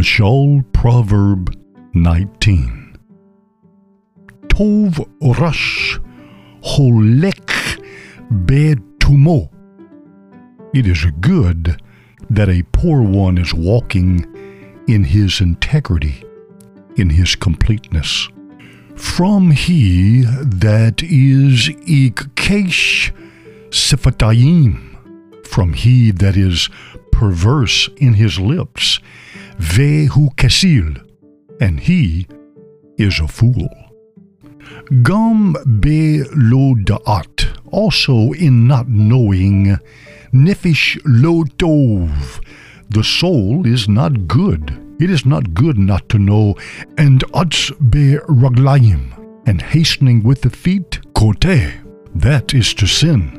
Mashal Proverb 19. Tov Rosh Holek Betumo. It is good that a poor one is walking in his integrity, in his completeness. From he that is Ikkesh Sifatayim, from he that is perverse in his lips, Vehu Kasil, and he is a fool. Gam be lo da'at, also in not knowing, Nefish lo tov, the soul is not good. It is not good not to know, and ats be raglayim, and hastening with the feet, kote, that is to sin.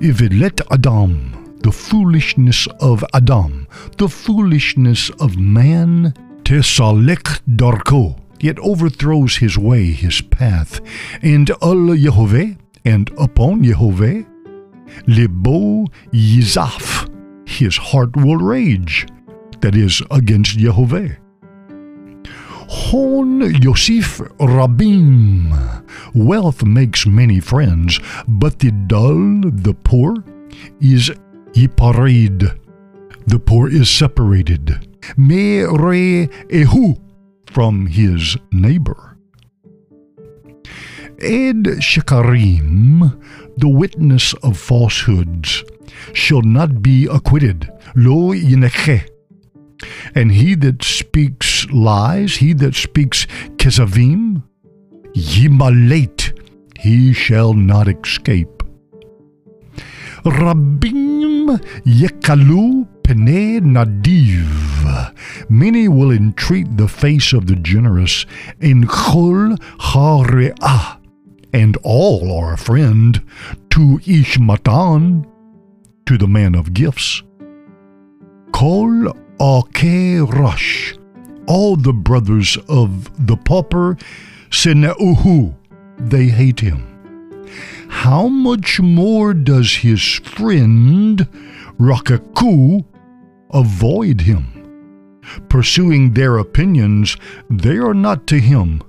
If it let Adam, the foolishness of Adam, the foolishness of man, tesalek darko, yet overthrows his way, his path, and al Yehovah, and upon Yehovah, libo yizaf, his heart will rage, that is, against Yehovah. Hon Yosef Rabim. Wealth makes many friends, but the dull, the poor, is yiparid. The poor is separated. Me re ehu from his neighbor. Ed Shekarim, the witness of falsehoods, shall not be acquitted. Lo yineche. And he that speaks lies, he that speaks kezavim, yimalate, he shall not escape. Rabim yekalu pene nadiv. Many will entreat the face of the generous in chol hare'ah, and all are a friend to Ishmatan, to the man of gifts. Kol ake rush, all the brothers of the pauper, seneuhu, they hate him. How much more does his friend Rakaku avoid him? Pursuing their opinions, they are not to him.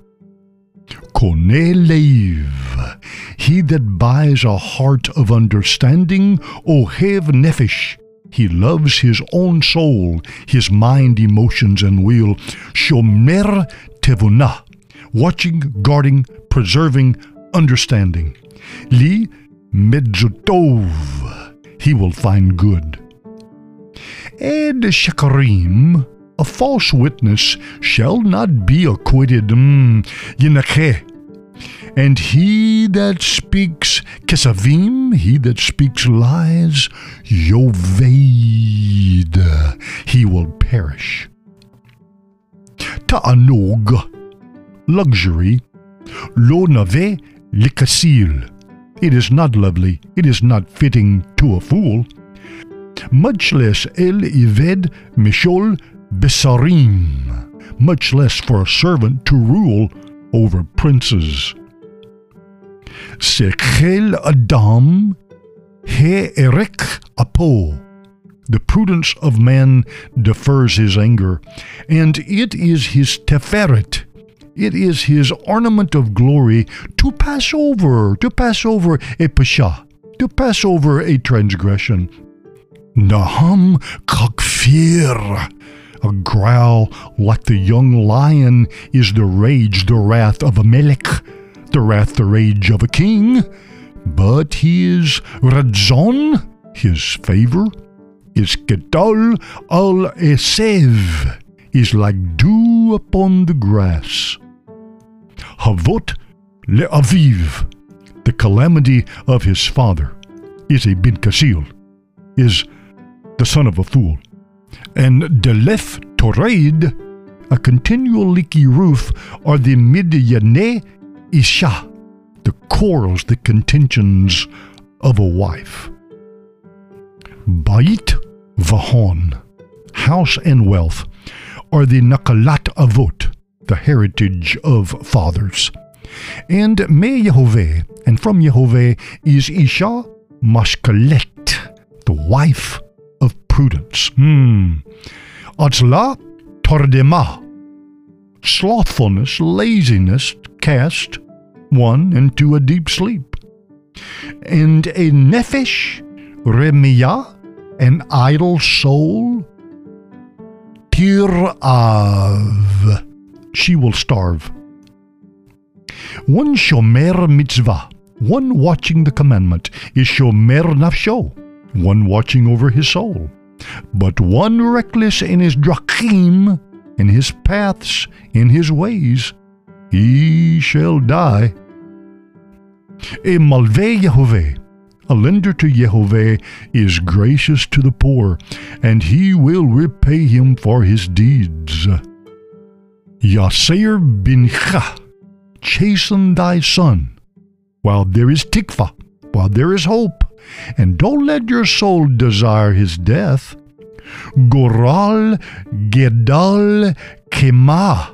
Konelev, he that buys a heart of understanding, ohev nefesh, he loves his own soul, his mind, emotions, and will. Shomer tevunah, watching, guarding, preserving, understanding. Li medzutov, he will find good. Ed shekarim, a false witness shall not be acquitted. Mm. And he that speaks kesavim, he that speaks lies, yoveid, he will perish. Ta'anog, luxury, lo nave likasil. It is not lovely, it is not fitting to a fool. Much less el ived mishol besarim, much less for a servant to rule over princes. Sechel Adam he erek apo. The prudence of man defers his anger, and it is his teferet, it is his ornament of glory to pass over, to pass over a pasha, to pass over a transgression. Naham kakfir. A growl like the young lion is the rage, the wrath of a melech, the wrath, the rage of a king. But his radzon, his favor, is gedol al esev, is like dew upon the grass. Havot le'aviv, the calamity of his father, is a bin kasil, is the son of a fool. And delef toreid, a continual leaky roof, are the midyane isha, the quarrels, the contentions of a wife. Bait vahon, house and wealth, are the nakalat avot, the heritage of fathers. And me Yehovah, and from Yehovah is Isha Mashkalet, the wife of prudence. Hmm. Atzla tordema. Slothfulness, laziness, cast one into a deep sleep. And a nefesh remia, an idle soul, tirav, she will starve. One shomer mitzvah, one watching the commandment, is shomer nafsho, one watching over his soul. But one reckless in his drachim, in his paths, in his ways, he shall die. A malve Yehovah, a lender to Yehovah, is gracious to the poor, and he will repay him for his deeds. Yaser bincha, chasten thy son, while there is tikva, while there is hope, and don't let your soul desire his death. Goral gedal kema,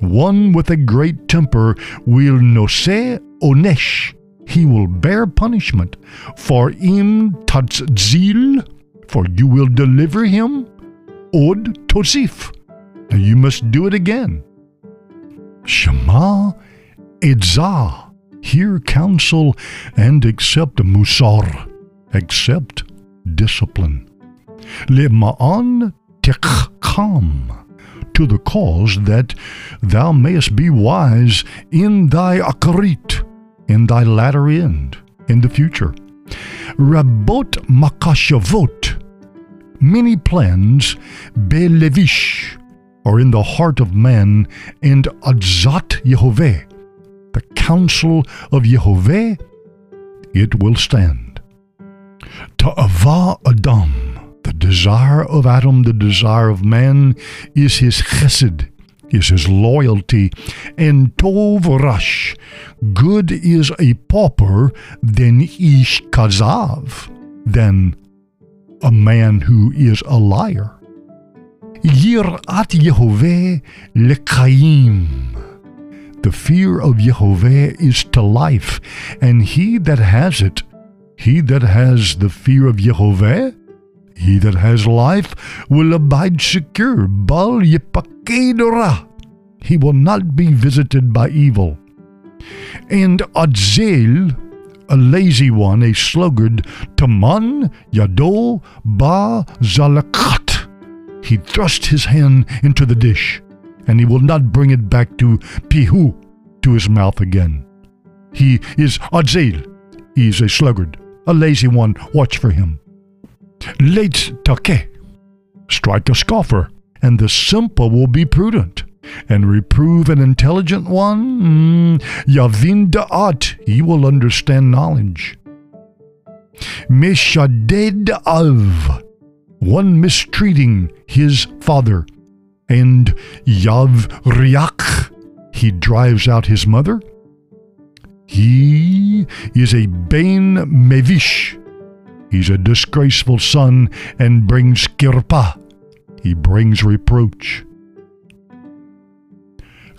one with a great temper will nose onesh, he will bear punishment. For im tatzil, for you will deliver him. Od tosif, you must do it again. Shema Idzah, hear counsel and accept musar, accept discipline. Lema'an tikham, to the cause that thou mayest be wise in thy akarit, in thy latter end, in the future. Rabot makashavot, many plans, belevish, are in the heart of man, and adzat Yehovah, the counsel of Yehovah, it will stand. Ta'ava Adam, the desire of Adam, the desire of man, is his chesed, is his loyalty, and Tov Rash, good is a pauper than Ish Kazav, than a man who is a liar. Yirat Yehovah lekayim. The fear of Yehovah is to life, and he that has it, he that has the fear of Yehovah, he that has life will abide secure. Bal yipakedora. He will not be visited by evil. And Adzel, a lazy one, a sluggard, Taman Yado Ba Zalakat. He thrust his hand into the dish, and he will not bring it back to Pihu, to his mouth again. He is Adzel. He is a sluggard, a lazy one. Watch for him. Late take. Strike a scoffer, and the simple will be prudent. And reprove an intelligent one, hmm, Yavin da'at, he will understand knowledge. Meshaded av, one mistreating his father, and Yav riach, he drives out his mother. He is a Bain Mevish. He's a disgraceful son and brings kirpa. He brings reproach.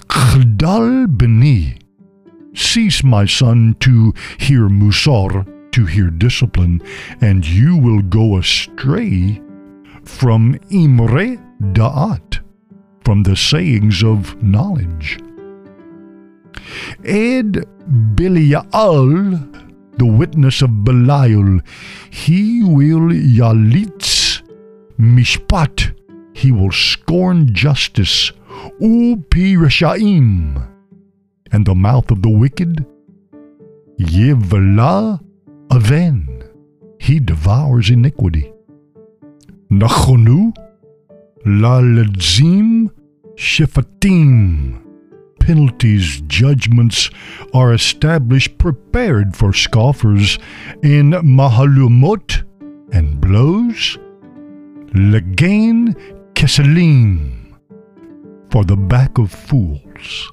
Chdal beni. Cease, my son, to hear musar, to hear discipline, and you will go astray from imre da'at, from the sayings of knowledge. Ed Belial, the witness of Belial, he will yalitz mishpat, he will scorn justice, upi reshaim, and the mouth of the wicked, yevla aven, he devours iniquity. Nachonu, la ledzim shifatim, penalties, judgments are established prepared for scoffers in mahalumot and blows, legain keselim, for the back of fools.